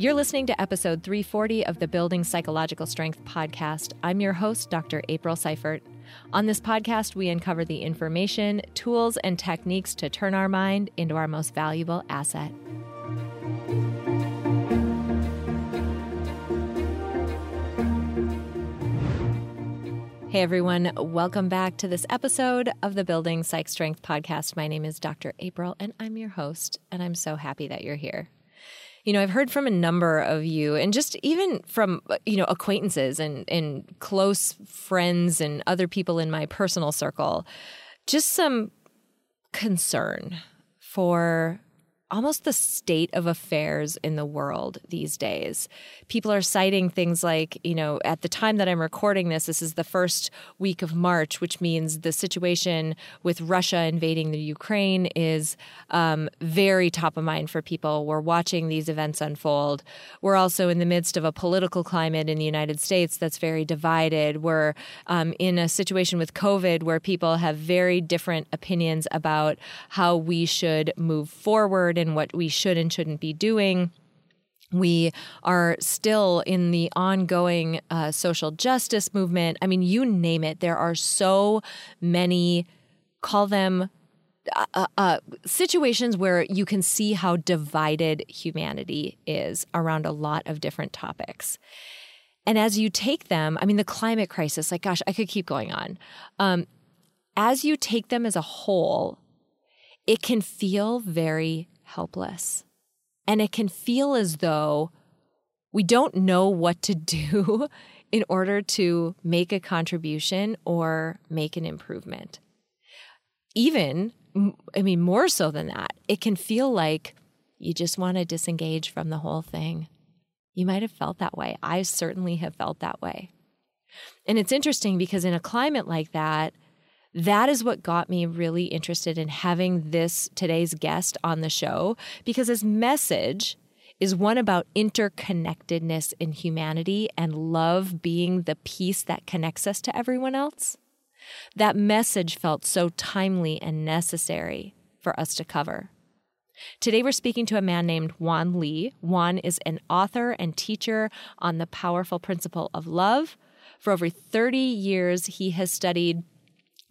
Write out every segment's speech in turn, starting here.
You're listening to episode 340 of the Building Psychological Strength podcast. I'm your host, Dr. April Seifert. On this podcast, we uncover the information, tools, and techniques to turn our mind into our most valuable asset. Hey everyone, welcome back to this episode of the Building Psych Strength podcast. My name is Dr. April and I'm your host, and I'm so happy that you're here. You know, I've heard from a number of you and just even from, you know, acquaintances and, and close friends and other people in my personal circle, just some concern for almost the state of affairs in the world these days. People are citing things like, you know, at the time that I'm recording this, this is the first week of March, which means the situation with Russia invading the Ukraine is um, very top of mind for people. We're watching these events unfold. We're also in the midst of a political climate in the United States that's very divided. We're um, in a situation with COVID where people have very different opinions about how we should move forward and what we should and shouldn't be doing. We are still in the ongoing uh, social justice movement. I mean, you name it. There are so many, call them uh, uh, uh situations where you can see how divided humanity is around a lot of different topics. And as you take them, I mean, the climate crisis, like, gosh, I could keep going on. Um, as you take them as a whole, it can feel very helpless. And it can feel as though we don't know what to do in order to make a contribution or make an improvement. Even, I mean, more so than that, it can feel like you just want to disengage from the whole thing. You might have felt that way. I certainly have felt that way. And it's interesting because in a climate like that, that is what got me really interested in having this today's guest on the show because his message is one about interconnectedness in humanity and love being the piece that connects us to everyone else. That message felt so timely and necessary for us to cover. Today, we're speaking to a man named Juan Lee. Juan is an author and teacher on the powerful principle of love. For over 30 years, he has studied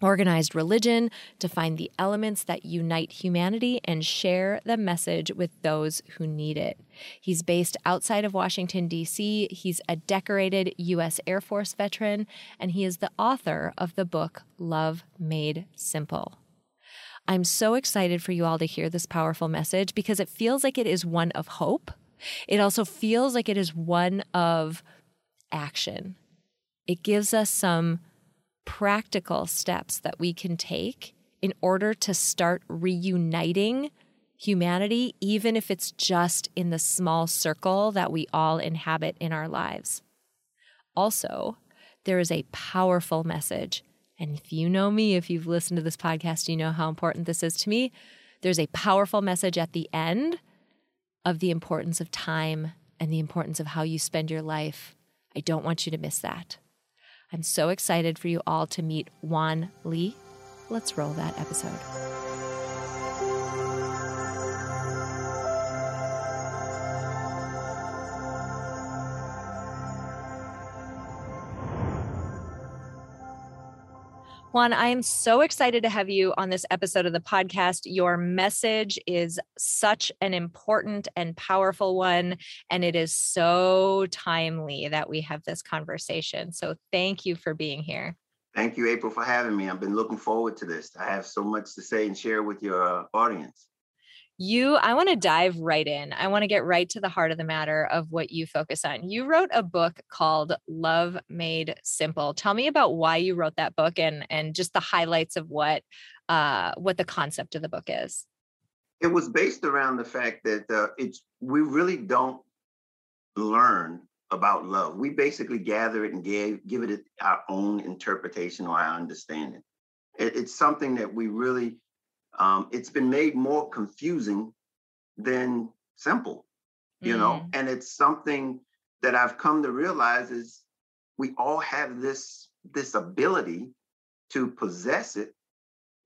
organized religion to find the elements that unite humanity and share the message with those who need it. He's based outside of Washington, D.C., he's a decorated U.S. Air Force veteran, and he is the author of the book Love Made Simple. I'm so excited for you all to hear this powerful message because it feels like it is one of hope. It also feels like it is one of action. It gives us some practical steps that we can take in order to start reuniting humanity, even if it's just in the small circle that we all inhabit in our lives. Also, there is a powerful message. And if you know me, if you've listened to this podcast, you know how important this is to me. There's a powerful message at the end of the importance of time and the importance of how you spend your life. I don't want you to miss that. I'm so excited for you all to meet Juan Lee. Let's roll that episode. Juan, I am so excited to have you on this episode of the podcast. Your message is such an important and powerful one, and it is so timely that we have this conversation. So, thank you for being here. Thank you, April, for having me. I've been looking forward to this. I have so much to say and share with your uh, audience you i want to dive right in. I want to get right to the heart of the matter of what you focus on. You wrote a book called love made simple. Tell me about why you wrote that book and and just the highlights of what uh what the concept of the book is. It was based around the fact that uh, it's we really don't learn about love. We basically gather it and give, give it our own interpretation or our understanding. It, it's something that we really um, it's been made more confusing than simple, you mm. know, and it's something that I've come to realize is we all have this this ability to possess it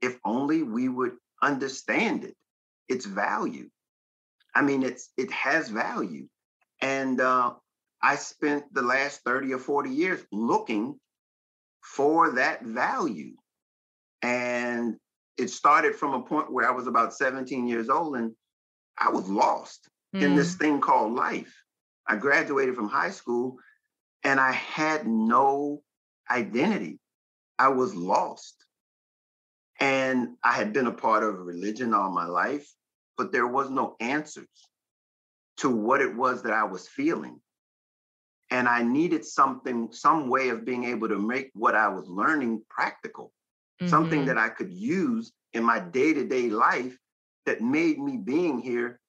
if only we would understand it its value i mean it's it has value And uh, I spent the last 30 or 40 years looking for that value. And it started from a point where I was about 17 years old and I was lost mm. in this mm. thing called life. I graduated from high school and I had no identity. I was lost. And I had been a part of religion all my life, but there was no answers to what it was that I was feeling. And I needed something, some way of being able to make what I was learning practical, mm-hmm. something that I could use in my day to day life that made me being here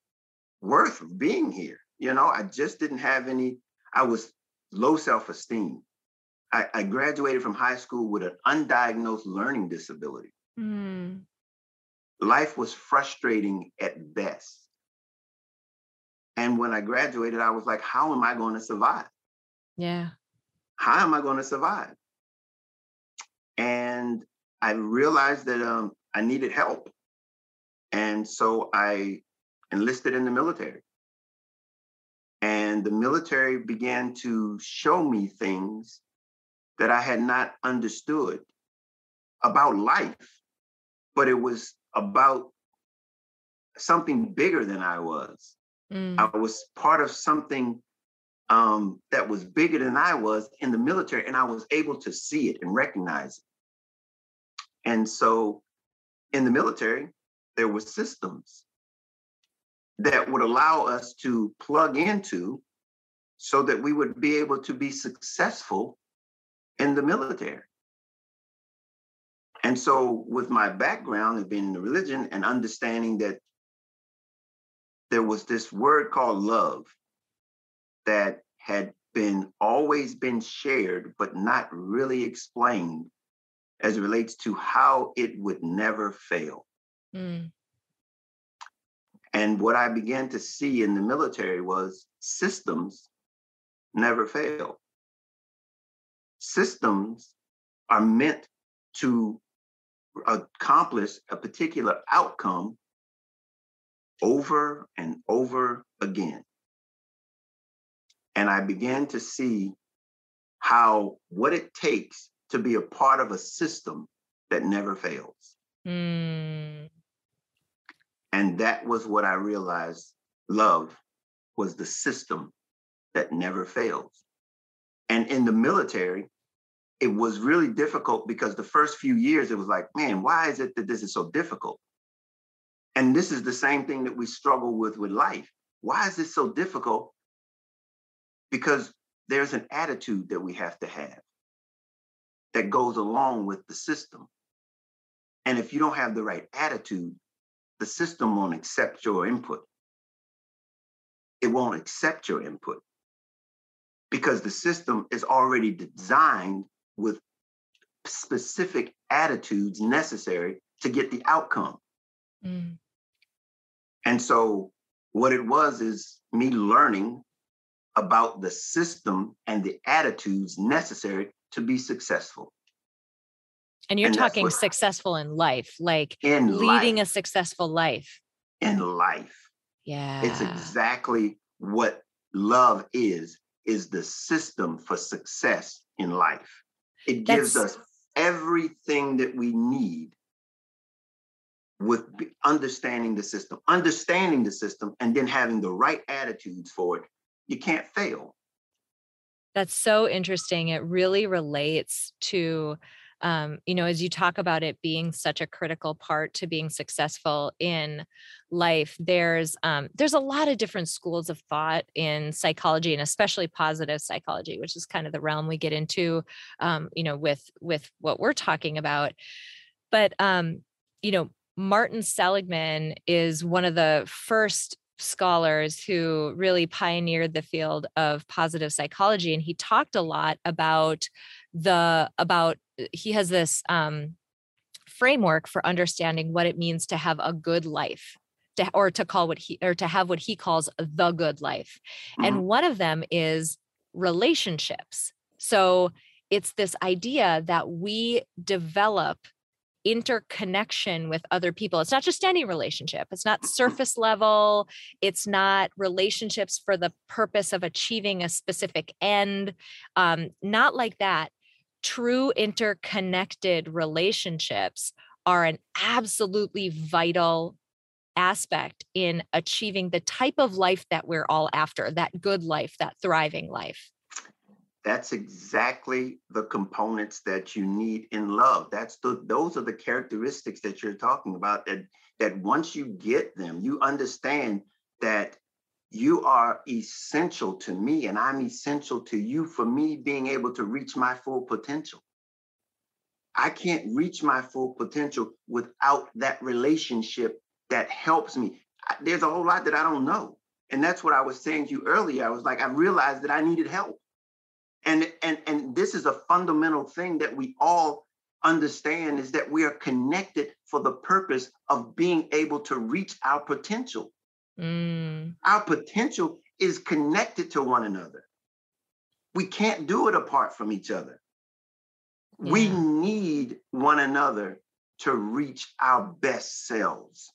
worth being here. You know, I just didn't have any, I was low self esteem. I, I, graduated from high school with an undiagnosed learning disability. Mm. Life was frustrating at best. And when I graduated, I was like, how am I going to survive? Yeah. How am I going to survive? And I realized that um, I needed help. And so I enlisted in the military. And the military began to show me things that I had not understood about life, but it was about something bigger than I was. Mm. I was part of something um, that was bigger than I was in the military, and I was able to see it and recognize it. And so in the military, there were systems that would allow us to plug into so that we would be able to be successful in the military. And so, with my background of being in the religion and understanding that there was this word called love that had been always been shared, but not really explained as it relates to how it would never fail. Mm. And what I began to see in the military was systems never fail. Systems are meant to accomplish a particular outcome over and over again. And I began to see how what it takes to be a part of a system that never fails. Mm. And that was what I realized love was the system that never fails. And in the military, it was really difficult because the first few years it was like, man, why is it that this is so difficult? And this is the same thing that we struggle with with life. Why is this so difficult? Because there's an attitude that we have to have that goes along with the system. And if you don't have the right attitude, the system won't accept your input. It won't accept your input because the system is already designed with specific attitudes necessary to get the outcome. Mm. And so, what it was is me learning about the system and the attitudes necessary to be successful. And you're and talking successful in life, like in leading life. a successful life. In life. Yeah. It's exactly what love is, is the system for success in life. It gives That's... us everything that we need with understanding the system, understanding the system, and then having the right attitudes for it. You can't fail. That's so interesting. It really relates to um, you know, as you talk about it being such a critical part to being successful in life, there's um, there's a lot of different schools of thought in psychology, and especially positive psychology, which is kind of the realm we get into, um, you know, with with what we're talking about. But um, you know, Martin Seligman is one of the first scholars who really pioneered the field of positive psychology and he talked a lot about the about he has this um, framework for understanding what it means to have a good life to, or to call what he or to have what he calls the good life mm-hmm. and one of them is relationships so it's this idea that we develop interconnection with other people. It's not just any relationship, it's not surface level, it's not relationships for the purpose of achieving a specific end, um, not like that. True interconnected relationships are an absolutely vital aspect in achieving the type of life that we're all after that good life, that thriving life. That's exactly the components that you need in love. That's the those are the characteristics that you're talking about that that once you get them, you understand that you are essential to me and I'm essential to you for me being able to reach my full potential. I can't reach my full potential without that relationship that helps me. There's a whole lot that I don't know. And that's what I was saying to you earlier. I was like, I realized that I needed help. And, and, and this is a fundamental thing that we all understand is that we are connected for the purpose of being able to reach our potential. Mm. Our potential is connected to one another. We can't do it apart from each other. Yeah. We need one another to reach our best selves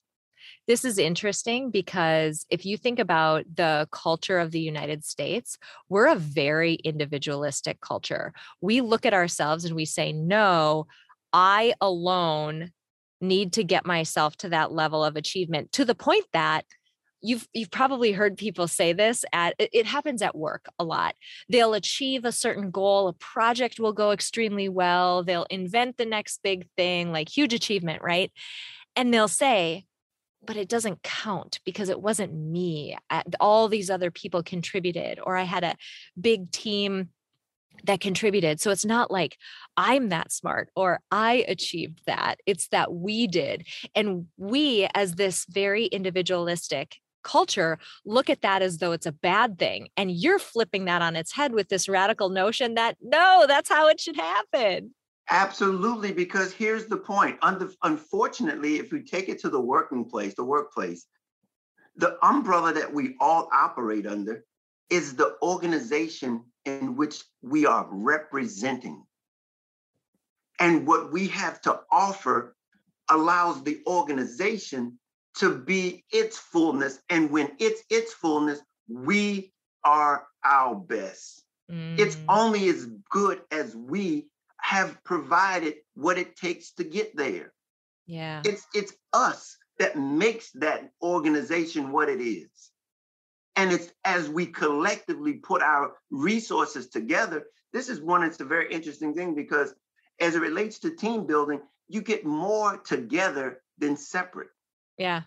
this is interesting because if you think about the culture of the United States, we're a very individualistic culture. We look at ourselves and we say, no, I alone need to get myself to that level of achievement to the point that you've you've probably heard people say this at it happens at work a lot they'll achieve a certain goal a project will go extremely well they'll invent the next big thing like huge achievement right and they'll say but it doesn't count because it wasn't me. all these other people contributed, or I had a big team that contributed. So it's not like I'm that smart or I achieved that. It's that we did. And we, as this very individualistic culture, look at that as though it's a bad thing. And you're flipping that on its head with this radical notion that no, that's how it should happen. Absolutely, because here's the point. unfortunately, if we take it to the working place, the workplace, the umbrella that we all operate under is the organization in which we are representing. And what we have to offer allows the organization to be its fullness. And when it's its fullness, we are our best. Mm. It's only as good as we have provided what it takes to get there. Yeah. It's it's us that makes that organization what it is. And it's as we collectively put our resources together. This is one, it's a very interesting thing because as it relates to team building, you get more together than separate. Yeah.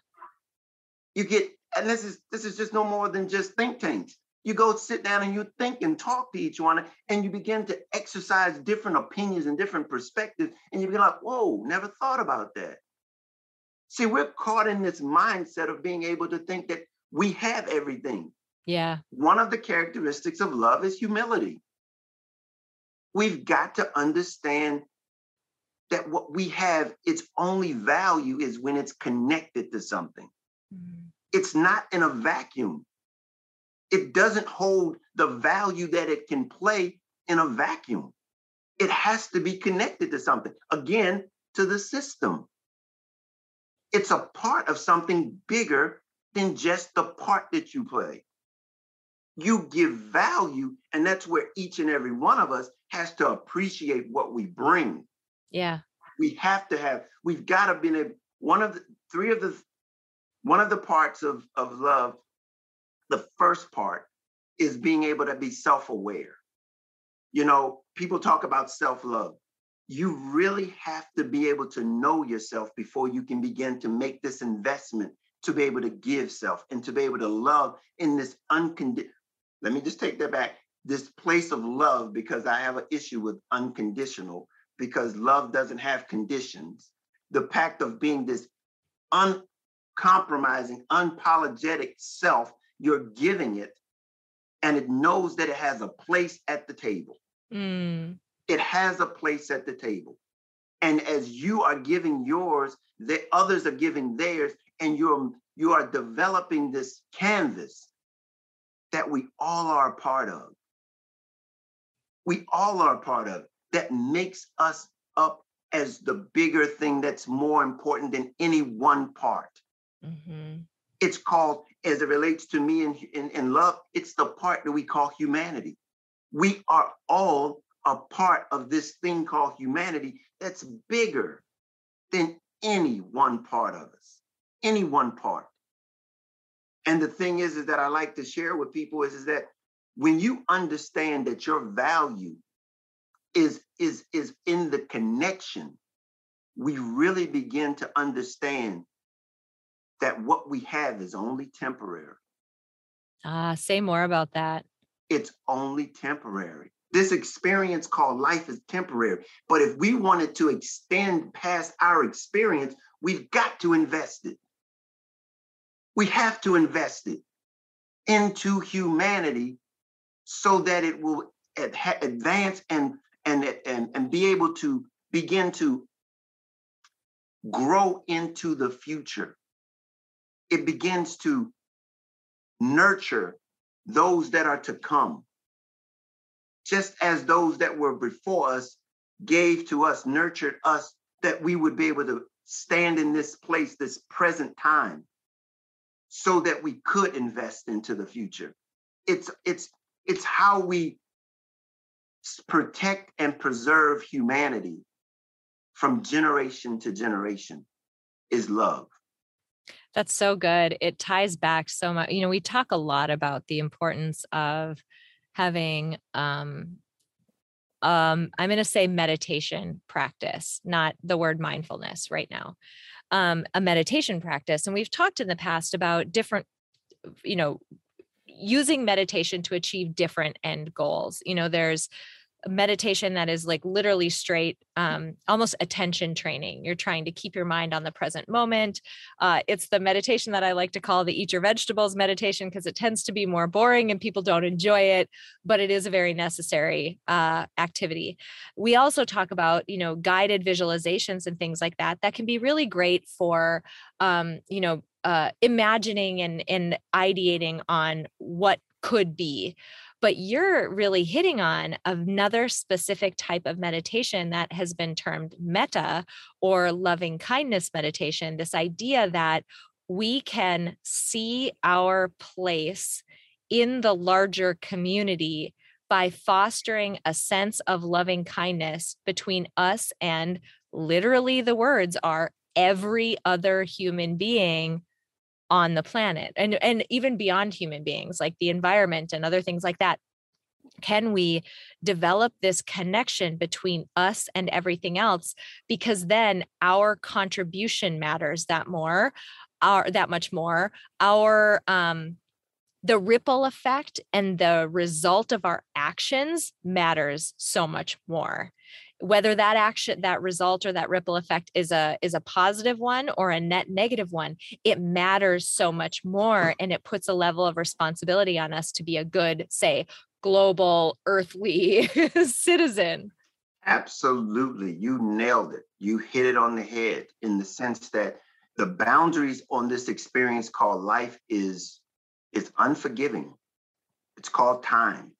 You get, and this is this is just no more than just think tanks. You go sit down and you think and talk to each one, and you begin to exercise different opinions and different perspectives. And you be like, whoa, never thought about that. See, we're caught in this mindset of being able to think that we have everything. Yeah. One of the characteristics of love is humility. We've got to understand that what we have, its only value is when it's connected to something. Mm. It's not in a vacuum it doesn't hold the value that it can play in a vacuum. It has to be connected to something, again, to the system. It's a part of something bigger than just the part that you play. You give value, and that's where each and every one of us has to appreciate what we bring. Yeah. We have to have, we've got to be one of the three of the one of the parts of, of love the first part is being able to be self-aware. You know, people talk about self-love. You really have to be able to know yourself before you can begin to make this investment to be able to give self and to be able to love in this unconditional. Let me just take that back. This place of love, because I have an issue with unconditional, because love doesn't have conditions. The pact of being this uncompromising, unapologetic self you're giving it and it knows that it has a place at the table. Mm. It has a place at the table. And as you are giving yours, the others are giving theirs, and you're you are developing this canvas that we all are a part of. We all are a part of that makes us up as the bigger thing that's more important than any one part. Mm-hmm. It's called, as it relates to me in, in, in love, it's the part that we call humanity. We are all a part of this thing called humanity that's bigger than any one part of us, any one part. And the thing is, is that I like to share with people is, is that when you understand that your value is, is, is in the connection, we really begin to understand that what we have is only temporary. Ah, say more about that. It's only temporary. This experience called life is temporary. But if we wanted to extend past our experience, we've got to invest it. We have to invest it into humanity so that it will advance and and and, and be able to begin to grow into the future. It begins to nurture those that are to come. Just as those that were before us gave to us, nurtured us, that we would be able to stand in this place, this present time, so that we could invest into the future. It's it's it's how we protect and preserve humanity from generation to generation is love. That's so good. It ties back so much. You know, we talk a lot about the importance of having um um I'm going to say meditation practice, not the word mindfulness right now um, a meditation practice. And we've talked in the past about different, you know, using meditation to achieve different end goals. You know, there's meditation that is like literally straight um, almost attention training you're trying to keep your mind on the present moment uh, it's the meditation that i like to call the eat your vegetables meditation because it tends to be more boring and people don't enjoy it but it is a very necessary uh, activity we also talk about you know guided visualizations and things like that that can be really great for um, you know uh, imagining and and ideating on what could be but you're really hitting on another specific type of meditation that has been termed metta or loving kindness meditation. This idea that we can see our place in the larger community by fostering a sense of loving kindness between us and literally the words are every other human being on the planet and and even beyond human beings like the environment and other things like that. Can we develop this connection between us and everything else? Because then our contribution matters that more our that much more. Our um the ripple effect and the result of our actions matters so much more whether that action that result or that ripple effect is a is a positive one or a net negative one it matters so much more and it puts a level of responsibility on us to be a good say global earthly citizen. Absolutely. You nailed it. You hit it on the head in the sense that the boundaries on this experience called life is is unforgiving. It's called time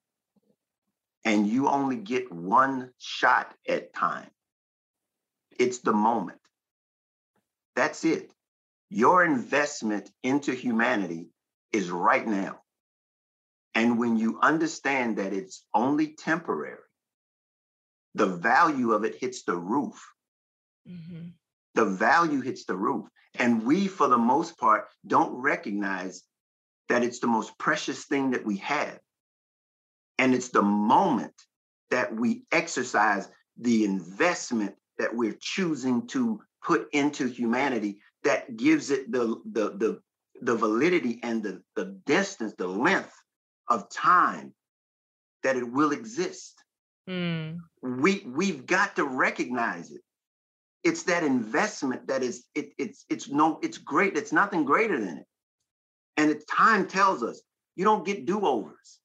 and you only get one shot at time. It's the moment. That's it. Your investment into humanity is right now. And when you understand that it's only temporary, the value of it hits the roof. Mm-hmm. The value hits the roof. And we, for the most part, don't recognize that it's the most precious thing that we have. And it's the moment that we exercise the investment that we're choosing to put into humanity that gives it the, the, the, the validity and the, the distance, the length of time that it will exist. Mm. We we've got to recognize it. It's that investment that is it, it's it's no it's great. It's nothing greater than it. And it's time tells us you don't get do-overs.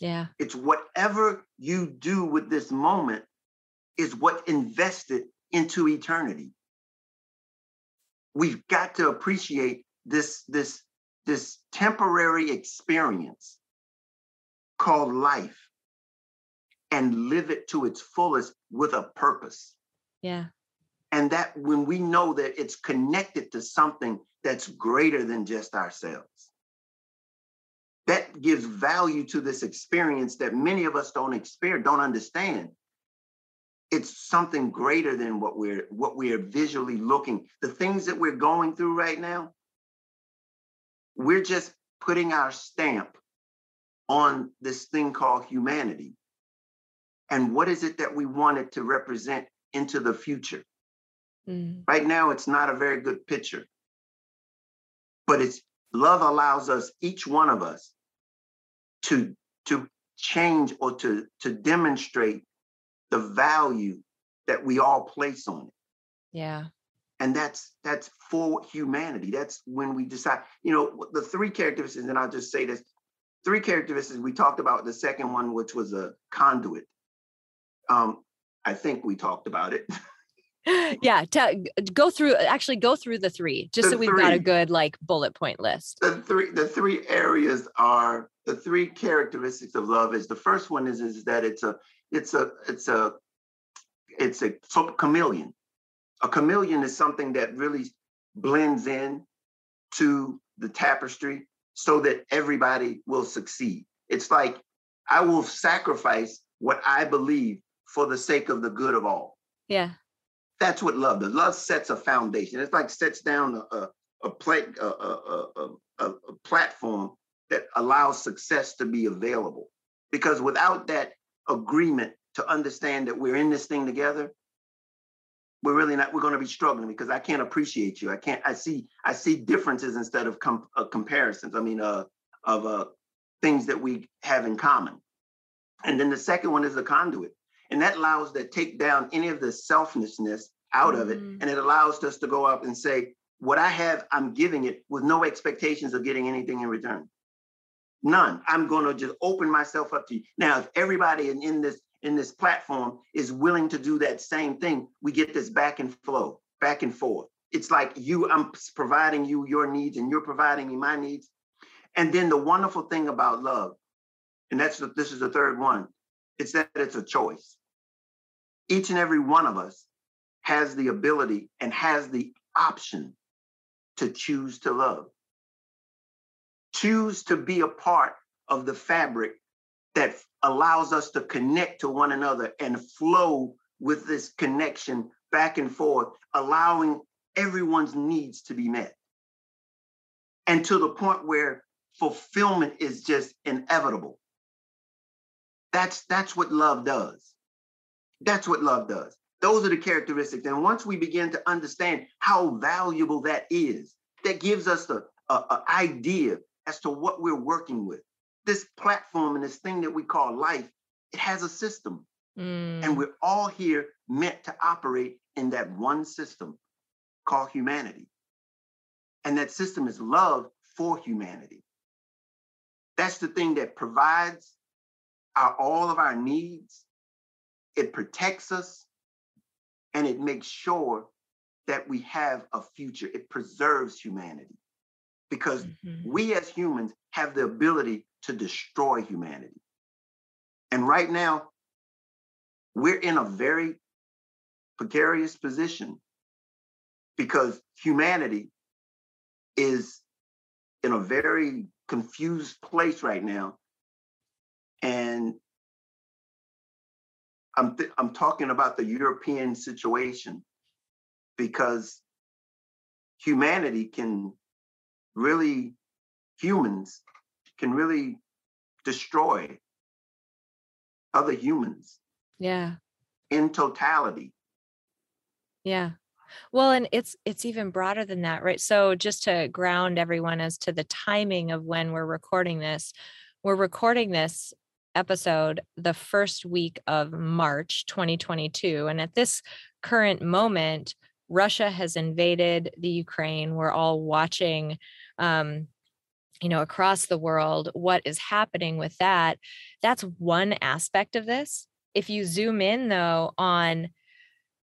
Yeah. It's whatever you do with this moment is what invested into eternity. We've got to appreciate this, this, this temporary experience called life and live it to its fullest with a purpose. Yeah. And that when we know that it's connected to something that's greater than just ourselves, that gives value to this experience that many of us don't experience, don't understand. It's something greater than what we're what we are visually looking. The things that we're going through right now, we're just putting our stamp on this thing called humanity. And what is it that we wanted to represent into the future? Mm. Right now, it's not a very good picture. But it's love allows us, each one of us, to, to change or to, to demonstrate the value that we all place on it. Yeah. And that's that's for humanity. That's when we decide, you know, the three characteristics, and I'll just say this three characteristics we talked about the second one which was a conduit um i think we talked about it yeah to go through actually go through the three just the so we've three, got a good like bullet point list. The three the three areas are the three characteristics of love is the first one is is that it's a it's a it's a it's a chameleon. A chameleon is something that really blends in to the tapestry so that everybody will succeed. It's like i will sacrifice what i believe for the sake of the good of all. Yeah that's what love does. Love sets a foundation. It's like sets down a, a, a, a, a, a, a platform that allows success to be available. Because without that agreement to understand that we're in this thing together, we're really not we're going to be struggling because i can't appreciate you i can't i see i see differences instead of com- uh, comparisons i mean uh of uh things that we have in common and then the second one is the conduit and that allows to take down any of the selflessness out mm-hmm. of it. Mm. And it allows us to go up and say, what I have, I'm giving it with no expectations of getting anything in return. None. I'm going to just open myself up to you. Now, if everybody in, in this in this platform is willing to do that same thing, we get this back and flow, back and forth. It's like you, I'm providing you your needs and you're providing me my needs. And then the wonderful thing about love, and that's the, this is the third one, it's that it's a choice each and every one of us has the ability and has the option to choose to love. Choose to be a part of the fabric that allows us to connect to one another and flow with this connection back and forth, allowing everyone's needs to be met. And to the point where fulfillment is just inevitable. That's that's what love does. That's what love does. Those are the characteristics. And once we begin to understand how valuable that is, that gives us the idea as to what we're working with. This platform and this thing that we call life, it has a system. Mm. And we're all here meant to operate in that one system called humanity. And that system is love for humanity. That's the thing that provides our, all of our needs it protects us and it makes sure that we have a future. It preserves humanity because mm-hmm. we as humans have the ability to destroy humanity. And right now, we're in a very precarious position because humanity is in a very confused place right now. And I'm th- I'm talking about the European situation because humanity can really humans can really destroy other humans. Yeah. In totality. Yeah. Well, and it's it's even broader than that, right? So just to ground everyone as to the timing of when we're recording this, we're recording this episode the first week of March 2022. And at this current moment, Russia has invaded the Ukraine. We're all watching, um, you know, across the world what is happening with that. That's one aspect of this. If you zoom in, though, on,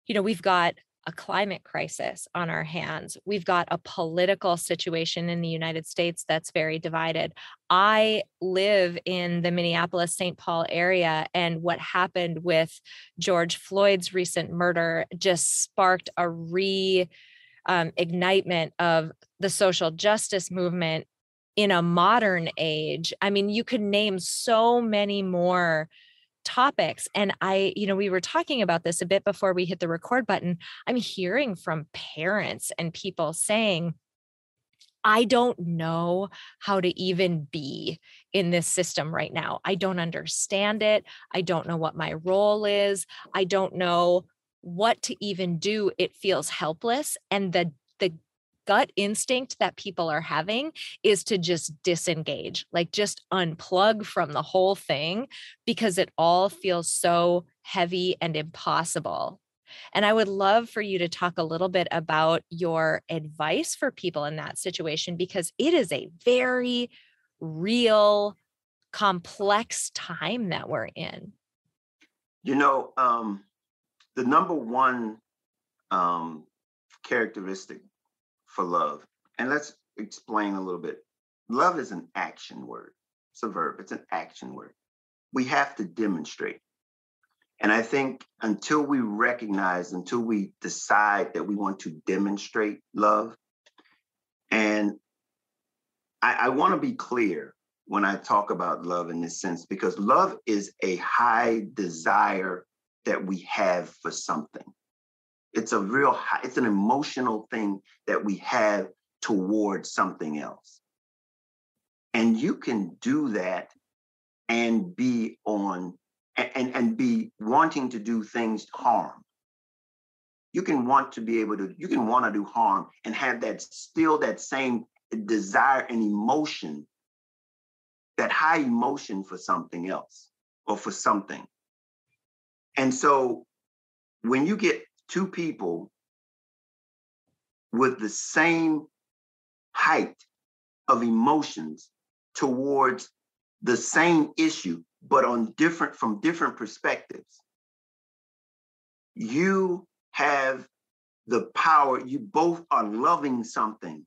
you know, we've got a climate crisis on our hands. We've got a political situation in the United States that's very divided. I live in the Minneapolis St. Paul area, and what happened with George Floyd's recent murder just sparked a re um, ignitement of the social justice movement in a modern age. I mean, you could name so many more topics and i you know we were talking about this a bit before we hit the record button i'm hearing from parents and people saying I don't know how to even be in this system right now. I don't understand it. I don't know what my role is. I don't know what to even do. It feels helpless. And the the gut instinct that people are having is to just disengage, like just unplug from the whole thing because it all feels so heavy and impossible. And I would love for you to talk a little bit about your advice for people in that situation because it is a very real, complex time that we're in. You know, um, the number one um, characteristic for love. And let's explain a little bit. Love is an action word. It's a verb, it's an action word. We have to demonstrate. And I think until we recognize, until we decide that we want to demonstrate love, and I, I want to be clear when I talk about love in this sense, because love is a high desire that we have for something. It's a real it's an emotional thing that we have towards something else. And you can do that and be on and, and be wanting to do things harm. You can want to be able to, you can want to do harm and have that still that same desire and emotion, that high emotion for something else or for something. And so when you get two people with the same height of emotions towards the same issue, but on different from different perspectives. You have the power, you both are loving something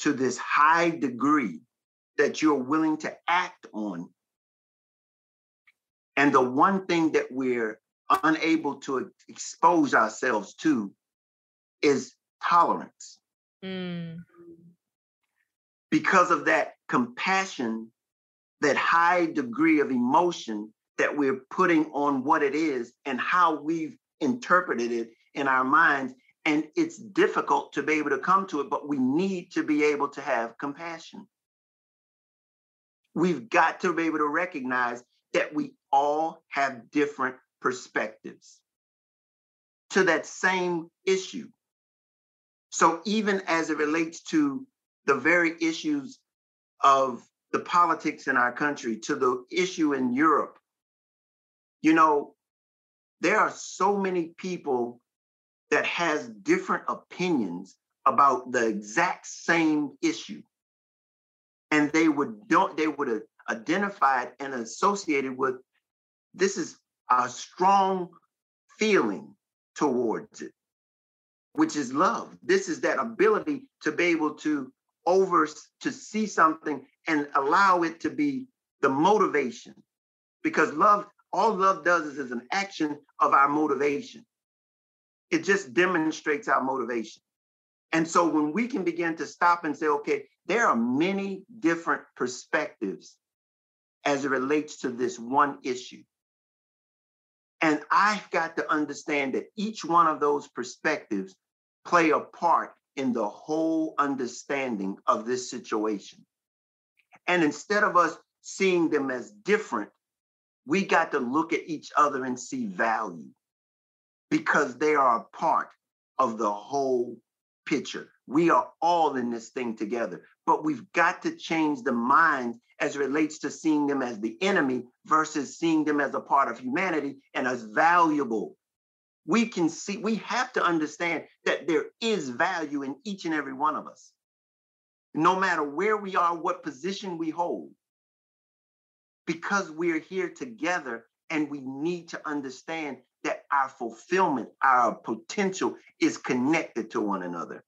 to this high degree that you're willing to act on. And the one thing that we're unable to expose ourselves to is tolerance. Mm. Because of that compassion, that high degree of emotion that we're putting on what it is and how we've interpreted it in our minds. And it's difficult to be able to come to it, but we need to be able to have compassion. We've got to be able to recognize that we all have different perspectives to that same issue. So, even as it relates to the very issues of the politics in our country, to the issue in Europe, you know, there are so many people that has different opinions about the exact same issue and they would don't they would identify it and associate it with this is a strong feeling towards it, which is love. This is that ability to be able to over to see something and allow it to be the motivation. Because love, all love does is, is an action of our motivation. It just demonstrates our motivation. And so when we can begin to stop and say, okay, there are many different perspectives as it relates to this one issue. And I've got to understand that each one of those perspectives play a part in the whole understanding of this situation. And instead of us seeing them as different, we got to look at each other and see value because they are a part of the whole picture. We are all in this thing together, but we've got to change the mind as it relates to seeing them as the enemy versus seeing them as a part of humanity and as valuable. We can see, we have to understand that there is value in each and every one of us. No matter where we are, what position we hold, because we're here together And we need to understand that our fulfillment, our potential is connected to one another.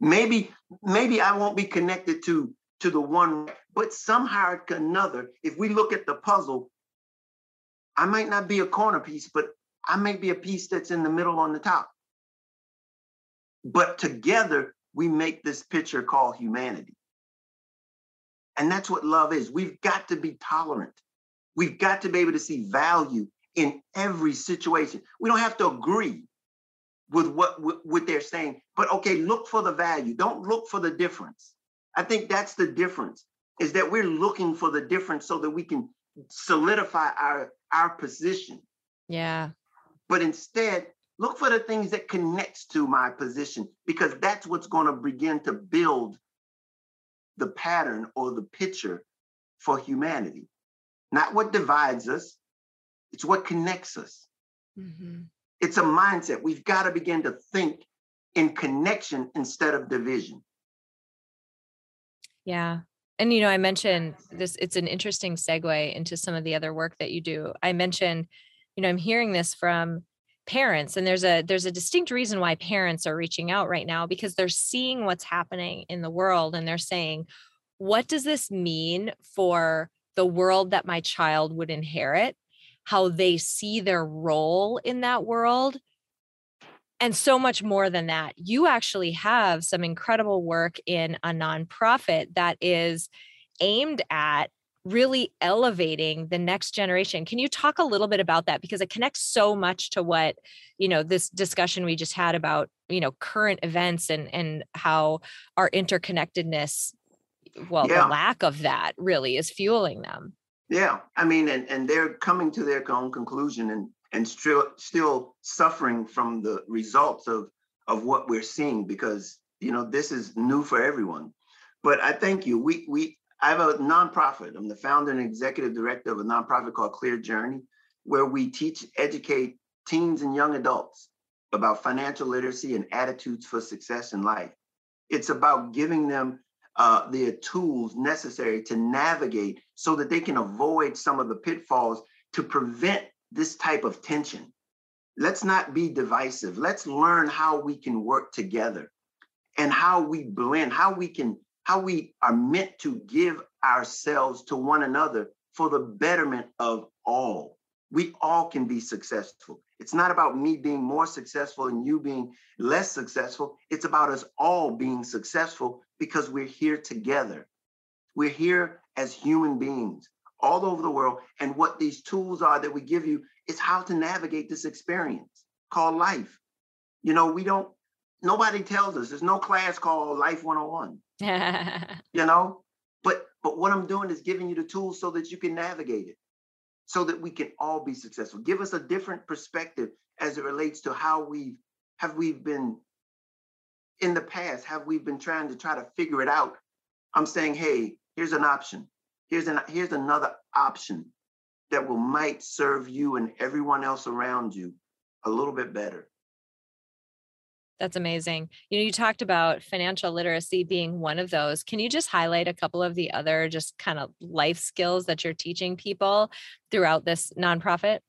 Maybe, maybe I won't be connected to, to the one, but somehow or another, if we look at the puzzle, I might not be a corner piece, but I may be a piece that's in the middle on the top. But together, we make this picture called humanity. And that's what love is. We've got to be tolerant. We've got to be able to see value in every situation. We don't have to agree with what what they're saying, but okay, look for the value. Don't look for the difference. I think that's the difference is that we're looking for the difference so that we can solidify our our position. Yeah. But instead, look for the things that connects to my position because that's what's going to begin to build the pattern or the picture for humanity. Not what divides us, it's what connects us. Mm-hmm. It's a mindset. We've got to begin to think in connection instead of division. Yeah. And, you know, I mentioned this, it's an interesting segue into some of the other work that you do. I mentioned, you know, I'm hearing this from parents and there's a there's a distinct reason why parents are reaching out right now because they're seeing what's happening in the world and they're saying what does this mean for the world that my child would inherit how they see their role in that world and so much more than that. You actually have some incredible work in a nonprofit that is aimed at really elevating the next generation. Can you talk a little bit about that because it connects so much to what, you know, this discussion we just had about, you know, current events and and how our interconnectedness well, yeah. the lack of that really is fueling them. Yeah, I mean, and, and they're coming to their own conclusion and and still still suffering from the results of of what we're seeing because you know this is new for everyone. But I thank you. We we I have a nonprofit. I'm the founder and executive director of a nonprofit called Clear Journey, where we teach, educate teens and young adults about financial literacy and attitudes for success in life. It's about giving them uh, the tools necessary to navigate so that they can avoid some of the pitfalls to prevent this type of tension. Let's not be divisive. Let's learn how we can work together and how we blend, how we can, how we are meant to give ourselves to one another for the betterment of all. We all can be successful. It's not about me being more successful and you being less successful. It's about us all being successful because we're here together. We're here as human beings all over the world. And what these tools are that we give you is how to navigate this experience called life. You know, we don't, nobody tells us, there's no class called Life 101. you know, but but what I'm doing is giving you the tools so that you can navigate it, so that we can all be successful. Give us a different perspective as it relates to how we have we been in the past have we been trying to try to figure it out i'm saying hey here's an option here's an here's another option that will might serve you and everyone else around you a little bit better that's amazing. You know, you talked about financial literacy being one of those. Can you just highlight a couple of the other just kind of life skills that you're teaching people throughout this nonprofit?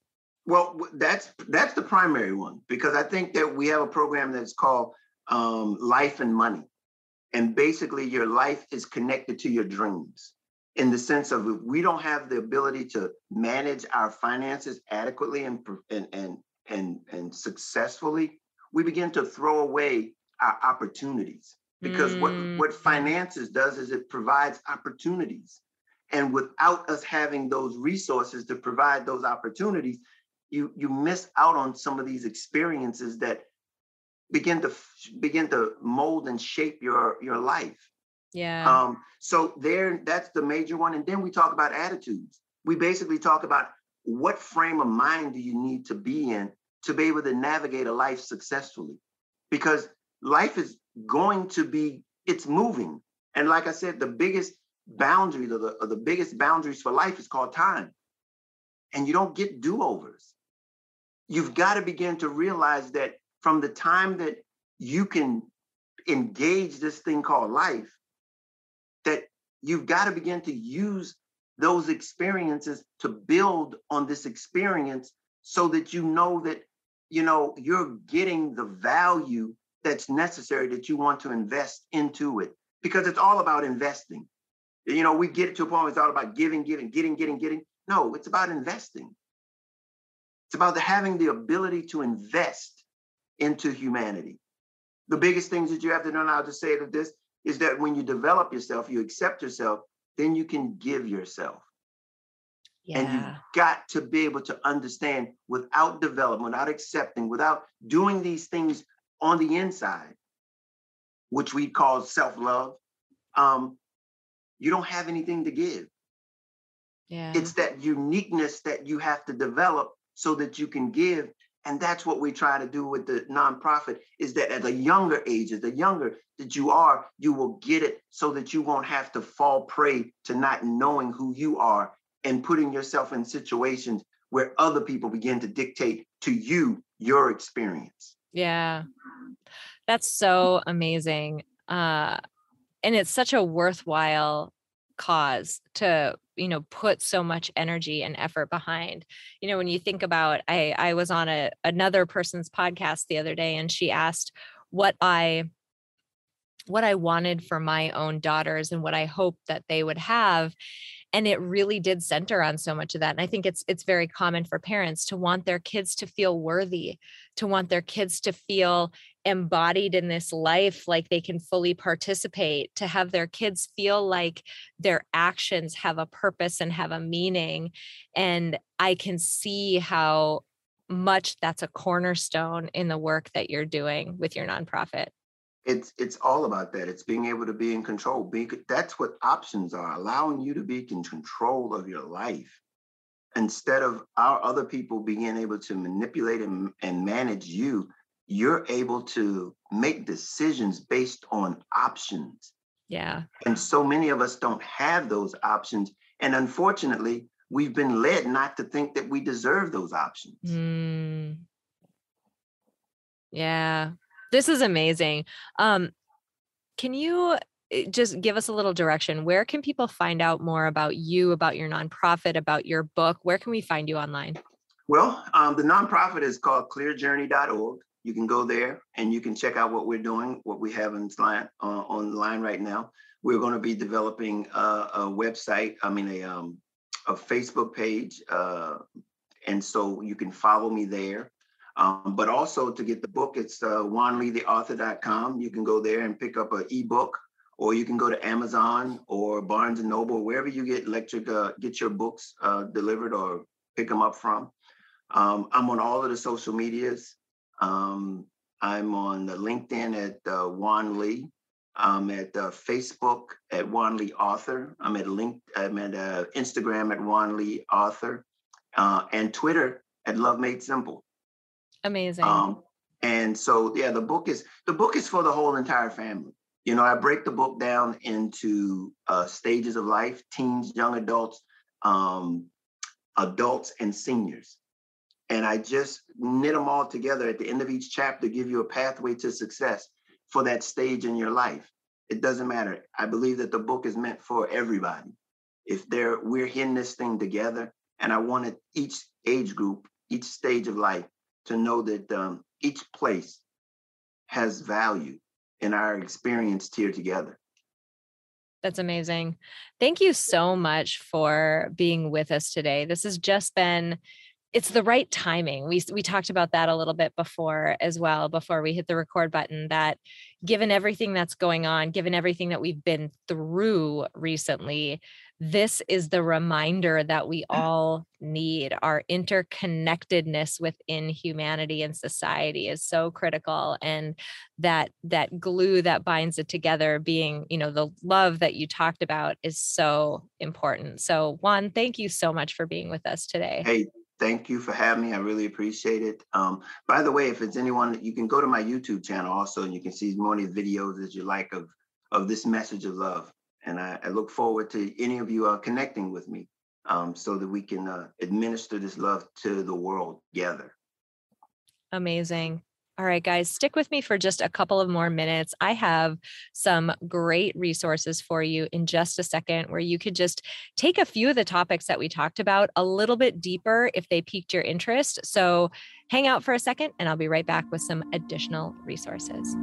Well, that's that's the primary one because I think that we have a program that's called um, life and money. And basically, your life is connected to your dreams in the sense of if we don't have the ability to manage our finances adequately and, and, and, and, and successfully, we begin to throw away our opportunities. Because mm. what, what finances does is it provides opportunities. And without us having those resources to provide those opportunities, you, you miss out on some of these experiences that begin to begin to mold and shape your your life yeah. Um so there that's the major one and then we talk about attitudes. We basically talk about what frame of mind do you need to be in to be able to navigate a life successfully? Because life is going to be it's moving and like i said the biggest boundary the, the, the biggest boundaries for life is called time and you don't get do-overs. You've got to begin to realize that from the time that you can engage this thing called life, you've got to begin to use those experiences to build on this experience so that you know that you know you're getting the value that's necessary that you want to invest into it. Because it's all about investing. You know we get to a point where it's all about giving giving getting getting getting. No it's about investing. It's about the, having the ability to invest into humanity. The biggest things that you have to know how to say to this is that when you develop yourself you accept yourself then you can give yourself. Yeah. And you've got to be able to understand without development, without accepting, without doing these things on the inside, which we call self love, um, you don't have anything to give. Yeah. It's that uniqueness that you have to develop so that you can give and that's what we try to do with the nonprofit is that at a younger age, the younger that you are, you will get it so that you won't have to fall prey to not knowing who you are and putting yourself in situations where other people begin to dictate to you your experience. Yeah. That's so amazing. Uh, and it's such a worthwhile cause to you know put so much energy and effort behind. You know when you think about i i was on a another person's podcast the other day and she asked what i what i wanted for my own daughters and what i hoped that they would have and it really did center on so much of that and i think it's it's very common for parents to want their kids to feel worthy to want their kids to feel embodied in this life like they can fully participate to have their kids feel like their actions have a purpose and have a meaning and i can see how much that's a cornerstone in the work that you're doing with your nonprofit it's it's all about that. It's being able to be in control being that's what options are allowing you to be in control of your life instead of our other people being able to manipulate and, and manage you. You're able to make decisions based on options. Yeah. And so many of us don't have those options. And unfortunately we've been led not to think that we deserve those options. Mm. yeah this is amazing. Um, can you eh, just give us a little direction? Where can people find out more about you, about your nonprofit, about your book? Where can we find you online? Well, um, the nonprofit is called clearjourney.org. You can go there and you can check out what we're doing, what we have in line, uh, on the line right now. We're going to be developing a, a website, I mean, a, um, a Facebook page. Uh, and so you can follow me there. Um, but also to get the book, it's uh. You can go there and pick up an ebook, or you can go to Amazon or Barnes and Noble, wherever you get electric, uh, get your books uh, delivered or pick them up from. Um, I'm on all of the social medias. Um, I'm on the LinkedIn at uh, Juan Lee. I'm at uh, Facebook at Juan Lee Author. I'm at link. I'm at uh, Instagram at Juan Lee Author, uh, and Twitter at Love Made Simple. Amazing. Um, and so yeah, the book is the book is for the whole entire family. You know, I break the book down into uh, stages of life: teens, young adults, um, adults, and seniors. And I just knit them all together at the end of each chapter, give you a pathway to success for that stage in your life. It doesn't matter. I believe that the book is meant for everybody. If they're we're in this thing together, and I wanted each age group, each stage of life to know that um, each place has value in our experience here together. That's amazing. Thank you so much for being with us today. This has just been it's the right timing. We we talked about that a little bit before as well before we hit the record button that given everything that's going on, given everything that we've been through recently, this is the reminder that we mm. all need. Our interconnectedness within humanity and society is so critical. And that that glue that binds it together, being, you know, the love that you talked about is so important. So Juan, thank you so much for being with us today. Hey, thank you for having me. I really appreciate it. Um, by the way, if it's anyone, you can go to my YouTube channel also, and you can see as many videos as you like of of this message of love. And I, I look forward to any of you uh, connecting with me um, so that we can uh, administer this love to the world together. Amazing. All right, guys, stick with me for just a couple of more minutes. I have some great resources for you in just a second where you could just take a few of the topics that we talked about a little bit deeper if they piqued your interest. So hang out for a second, and I'll be right back with some additional resources.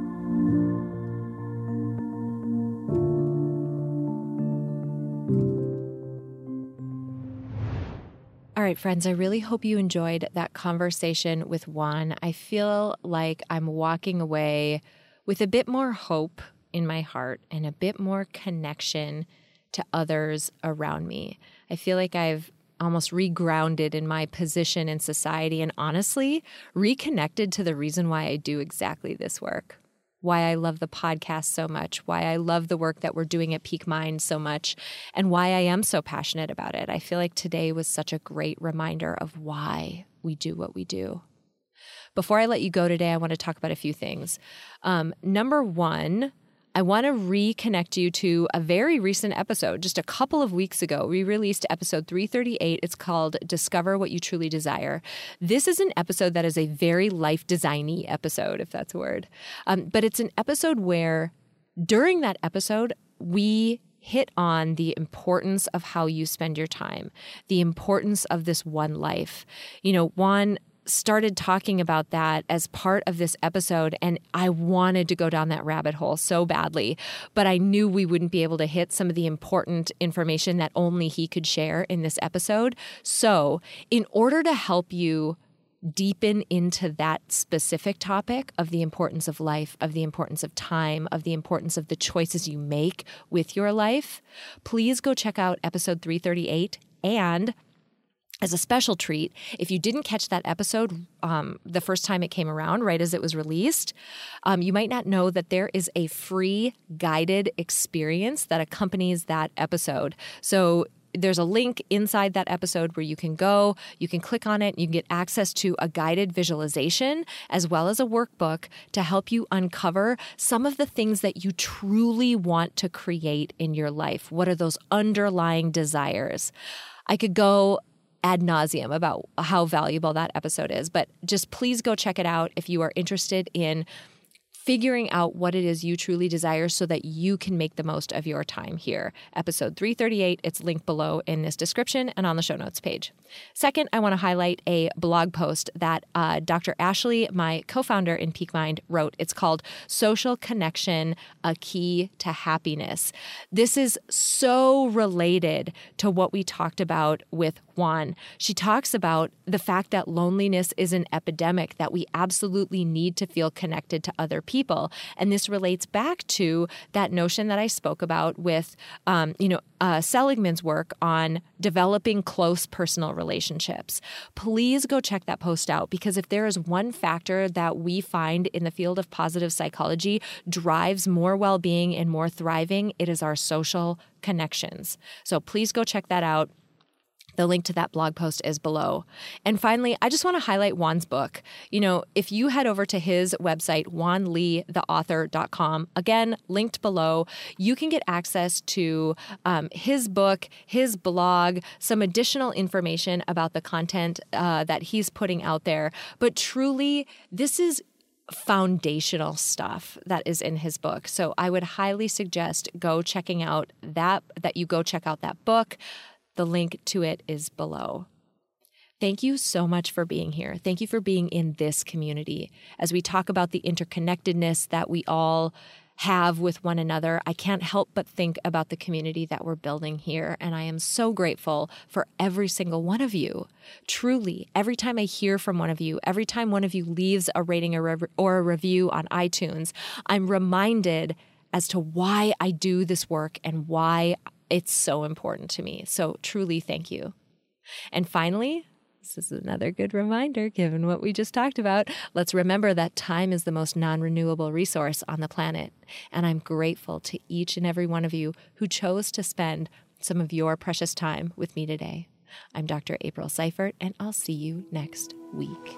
All right, friends, I really hope you enjoyed that conversation with Juan. I feel like I'm walking away with a bit more hope in my heart and a bit more connection to others around me. I feel like I've almost regrounded in my position in society and honestly reconnected to the reason why I do exactly this work why I love the podcast so much, why I love the work that we're doing at Peak Mind so much, and why I am so passionate about it. I feel like today was such a great reminder of why we do what we do. Before I let you go today, I want to talk about a few things. Um, number one, I want to reconnect you to a very recent episode. Just a couple of weeks ago, we released episode 338. It's called Discover What You Truly Desire. This is an episode that is a very life designy episode, if that's a word. Um, but it's an episode where during that episode, we hit on the importance of how you spend your time, the importance of this one life. You know, Juan started talking about that as part of this episode, and I wanted to go down that rabbit hole so badly, but I knew we wouldn't be able to hit some of the important information that only he could share in this episode. So, in order to help you deepen into that specific topic of the importance of life, of the importance of time, of the importance of the choices you make with your life, please go check out episode 338 and as a special treat, if you didn't catch that episode um, the first time it came around, right as it was released, um, you might not know that there is a free guided experience that accompanies that episode. So there's a link inside that episode where you can go, you can click on it, you can get access to a guided visualization as well as a workbook to help you uncover some of the things that you truly want to create in your life. What are those underlying desires? I could go ad nauseum about how valuable that episode is. But just please go check it out if you are interested in figuring out what it is you truly desire so that you can make the most of your time here. Episode 338, it's linked below in this description and on the show notes page. Second, I want to highlight a blog post that uh, Dr. Ashley, my co founder in Peak Mind, wrote. It's called Social Connection A Key to Happiness. This is so related to what we talked about with Juan. She talks about the fact that loneliness is an epidemic, that we absolutely need to feel connected to other people. And this relates back to that notion that I spoke about with, um, you know, uh, Seligman's work on developing close personal relationships. Please go check that post out because if there is one factor that we find in the field of positive psychology drives more well being and more thriving, it is our social connections. So please go check that out. The link to that blog post is below. And finally, I just want to highlight Juan's book. You know, if you head over to his website, juanleetheauthor.com, again, linked below, you can get access to um, his book, his blog, some additional information about the content uh, that he's putting out there. But truly, this is foundational stuff that is in his book. So I would highly suggest go checking out that that you go check out that book. The link to it is below. Thank you so much for being here. Thank you for being in this community. As we talk about the interconnectedness that we all have with one another, I can't help but think about the community that we're building here. And I am so grateful for every single one of you. Truly, every time I hear from one of you, every time one of you leaves a rating or a review on iTunes, I'm reminded as to why I do this work and why it's so important to me. So truly thank you. And finally, this is another good reminder given what we just talked about. Let's remember that time is the most non renewable resource on the planet. And I'm grateful to each and every one of you who chose to spend some of your precious time with me today. I'm Dr. April Seifert, and I'll see you next week.